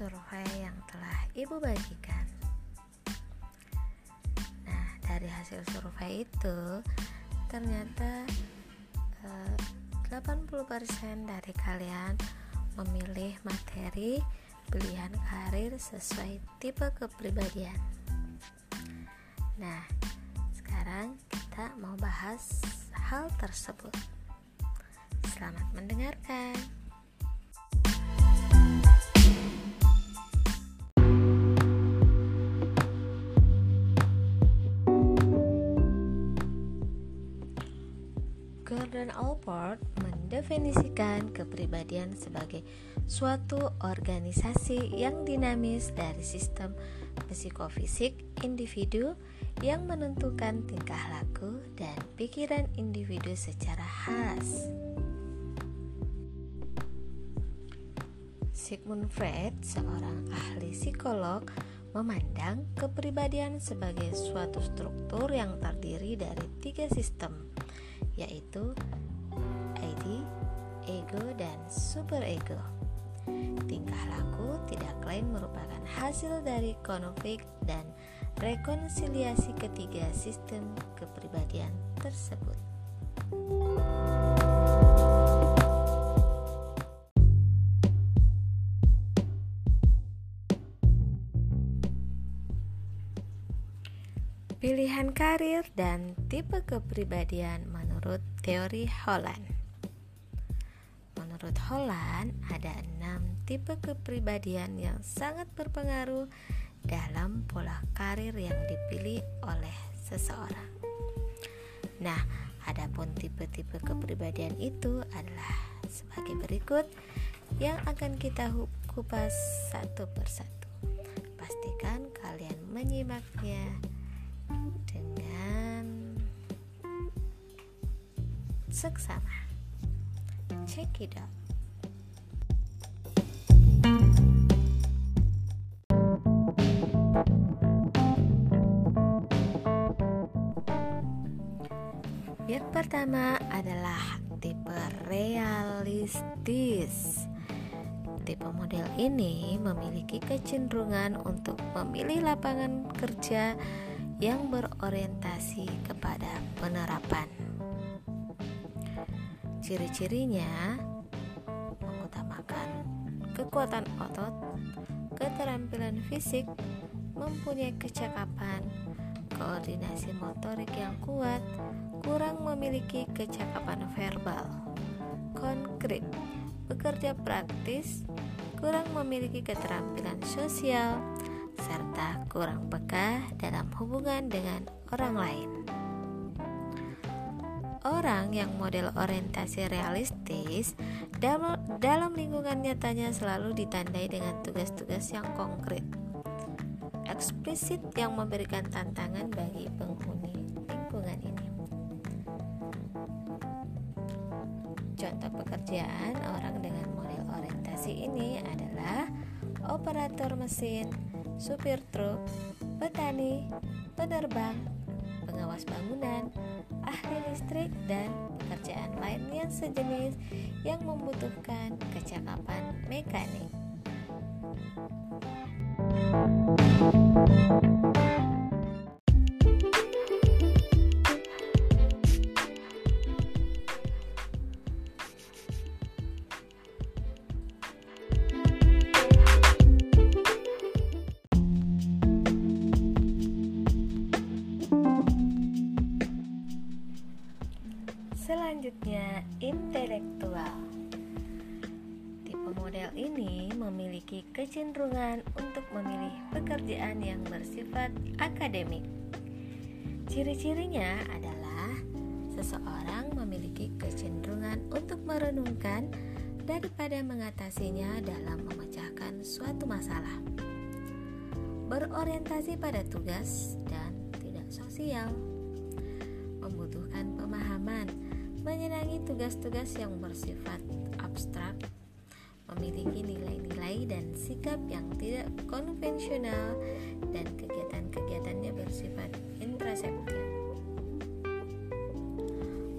survei yang telah Ibu bagikan. Nah, dari hasil survei itu ternyata eh, 80% dari kalian memilih materi pilihan karir sesuai tipe kepribadian. Nah, sekarang kita mau bahas hal tersebut. Selamat mendengarkan. Mendefinisikan kepribadian sebagai suatu organisasi yang dinamis dari sistem psikofisik individu yang menentukan tingkah laku dan pikiran individu secara khas. Sigmund Freud, seorang ahli psikolog, memandang kepribadian sebagai suatu struktur yang terdiri dari tiga sistem, yaitu ego, dan superego. Tingkah laku tidak lain merupakan hasil dari konflik dan rekonsiliasi ketiga sistem kepribadian tersebut. Pilihan karir dan tipe kepribadian menurut teori Holland. Menurut Holland, ada enam tipe kepribadian yang sangat berpengaruh dalam pola karir yang dipilih oleh seseorang. Nah, adapun tipe-tipe kepribadian itu adalah sebagai berikut yang akan kita kupas satu persatu. Pastikan kalian menyimaknya dengan seksama. Check it out. Yang pertama adalah tipe realistis. Tipe model ini memiliki kecenderungan untuk memilih lapangan kerja yang berorientasi kepada penerapan. Ciri-cirinya mengutamakan kekuatan otot, keterampilan fisik, mempunyai kecakapan, koordinasi motorik yang kuat, kurang memiliki kecakapan verbal, konkret, bekerja praktis, kurang memiliki keterampilan sosial, serta kurang peka dalam hubungan dengan orang lain. Orang yang model orientasi realistis dalam, lingkungan nyatanya selalu ditandai dengan tugas-tugas yang konkret, eksplisit yang memberikan tantangan bagi penghuni lingkungan ini. Contoh pekerjaan orang dengan model orientasi ini adalah operator mesin, supir truk, petani, penerbang, pengawas bangunan, ahli listrik, dan pekerjaan lain yang sejenis yang membutuhkan kecakapan mekanik. Model ini memiliki kecenderungan untuk memilih pekerjaan yang bersifat akademik. Ciri-cirinya adalah seseorang memiliki kecenderungan untuk merenungkan daripada mengatasinya dalam memecahkan suatu masalah. Berorientasi pada tugas dan tidak sosial. Membutuhkan pemahaman menyenangi tugas-tugas yang bersifat abstrak, memiliki nilai-nilai dan sikap yang tidak konvensional, dan kegiatan-kegiatannya bersifat intraseptif.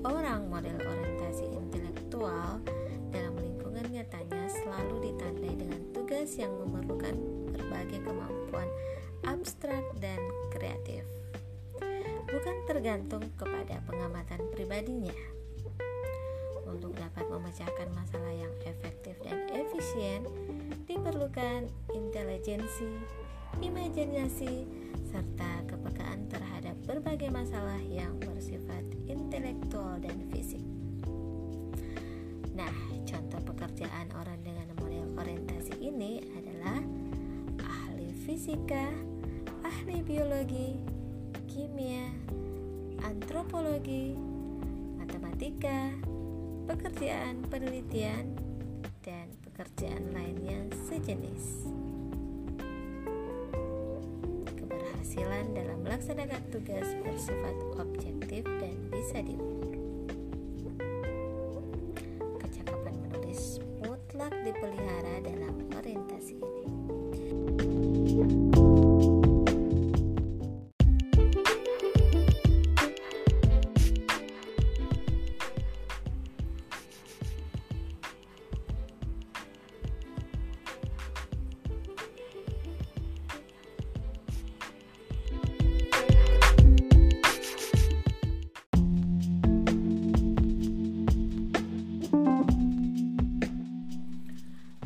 Orang model orientasi intelektual dalam lingkungan nyatanya selalu tugas yang memerlukan berbagai kemampuan abstrak dan kreatif. Bukan tergantung kepada pengamatan pribadinya. Untuk dapat memecahkan masalah yang efektif dan efisien, diperlukan intelijensi, imajinasi, serta kepekaan terhadap berbagai masalah yang bersifat intelektual dan fisik. Nah, contoh pekerjaan orang dengan model orientasi ini adalah ahli fisika, ahli biologi, kimia, antropologi, matematika, pekerjaan penelitian, pekerjaan lainnya sejenis. keberhasilan dalam melaksanakan tugas bersifat objektif dan bisa diukur.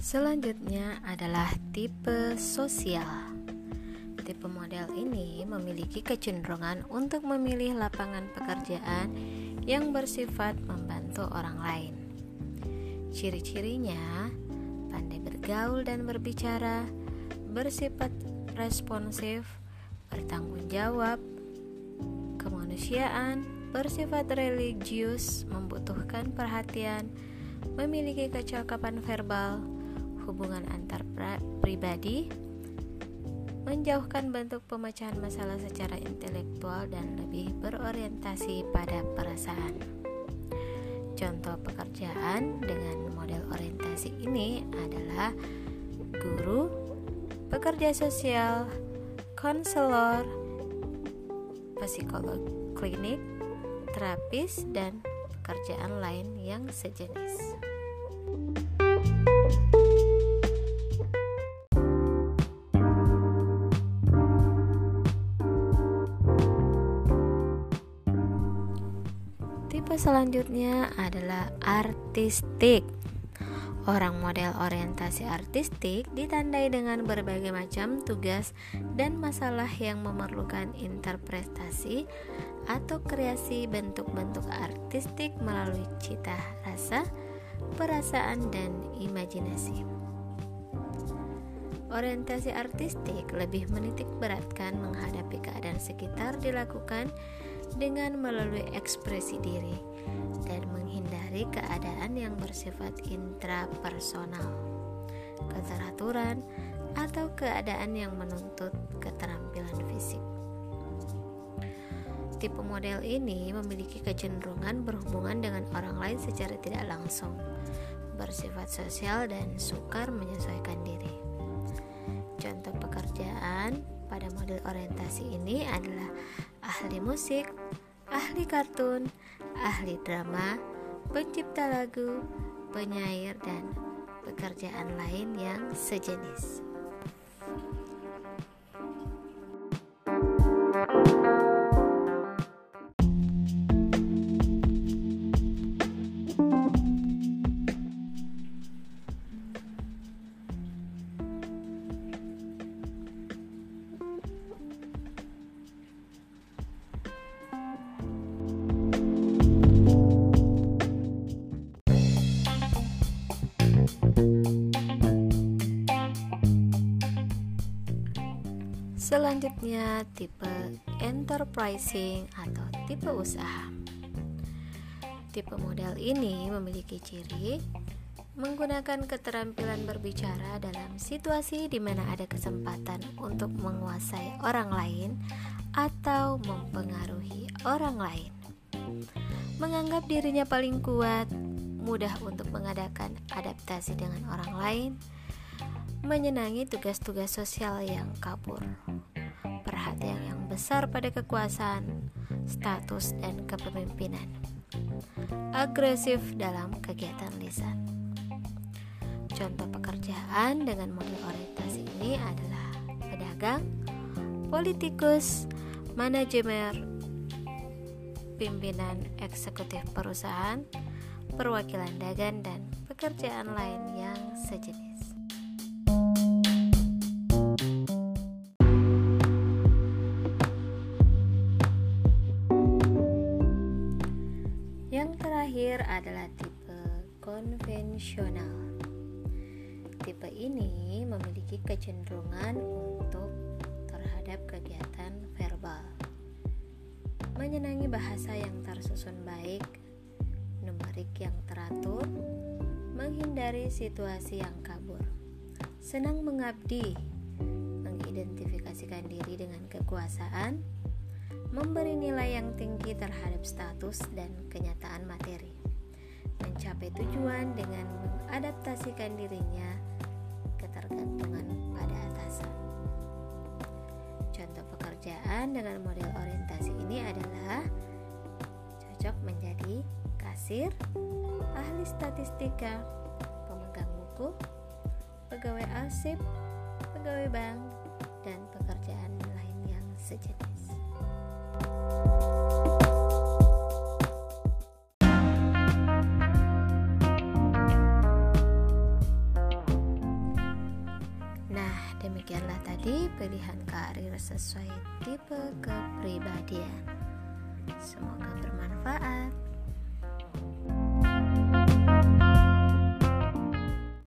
Selanjutnya adalah tipe sosial. Tipe model ini memiliki kecenderungan untuk memilih lapangan pekerjaan yang bersifat membantu orang lain. Ciri-cirinya pandai bergaul dan berbicara, bersifat responsif, bertanggung jawab, kemanusiaan, bersifat religius, membutuhkan perhatian, memiliki kecakapan verbal, hubungan antar pribadi, menjauhkan bentuk pemecahan masalah secara intelektual dan lebih berorientasi pada perasaan. Contoh pekerjaan dengan model orientasi ini adalah guru, pekerja sosial, konselor, psikolog klinik, terapis, dan pekerjaan lain yang sejenis. Tipe selanjutnya adalah artistik. Orang model orientasi artistik ditandai dengan berbagai macam tugas dan masalah yang memerlukan interpretasi atau kreasi bentuk-bentuk artistik melalui cita rasa, perasaan, dan imajinasi. Orientasi artistik lebih menitik beratkan menghadapi keadaan sekitar dilakukan dengan melalui ekspresi diri dan menghindari keadaan yang bersifat intrapersonal, keteraturan, atau keadaan yang menuntut keterampilan fisik. Tipe model ini memiliki kecenderungan berhubungan dengan orang lain secara tidak langsung, bersifat sosial dan sukar menyesuaikan diri. Contoh pekerjaan pada model orientasi ini adalah ahli musik, ahli kartun, ahli drama, pencipta lagu, penyair, dan pekerjaan lain yang sejenis. Selanjutnya tipe enterprising atau tipe usaha. Tipe model ini memiliki ciri menggunakan keterampilan berbicara dalam situasi di mana ada kesempatan untuk menguasai orang lain atau mempengaruhi orang lain. Menganggap dirinya paling kuat, mudah untuk mengadakan adaptasi dengan orang lain, menyenangi tugas-tugas sosial yang kabur, perhatian yang besar pada kekuasaan, status, dan kepemimpinan, agresif dalam kegiatan lisan. Contoh pekerjaan dengan model orientasi ini adalah pedagang, politikus, manajemen, pimpinan eksekutif perusahaan, perwakilan dagang, dan pekerjaan lain yang sejenis. Ini memiliki kecenderungan untuk terhadap kegiatan verbal, menyenangi bahasa yang tersusun baik, numerik yang teratur, menghindari situasi yang kabur, senang mengabdi, mengidentifikasikan diri dengan kekuasaan, memberi nilai yang tinggi terhadap status dan kenyataan materi, mencapai tujuan dengan mengadaptasikan dirinya dengan model orientasi ini adalah cocok menjadi kasir, ahli statistika, pemegang buku, pegawai arsip, pegawai bank, dan pekerjaan lain yang sejenis.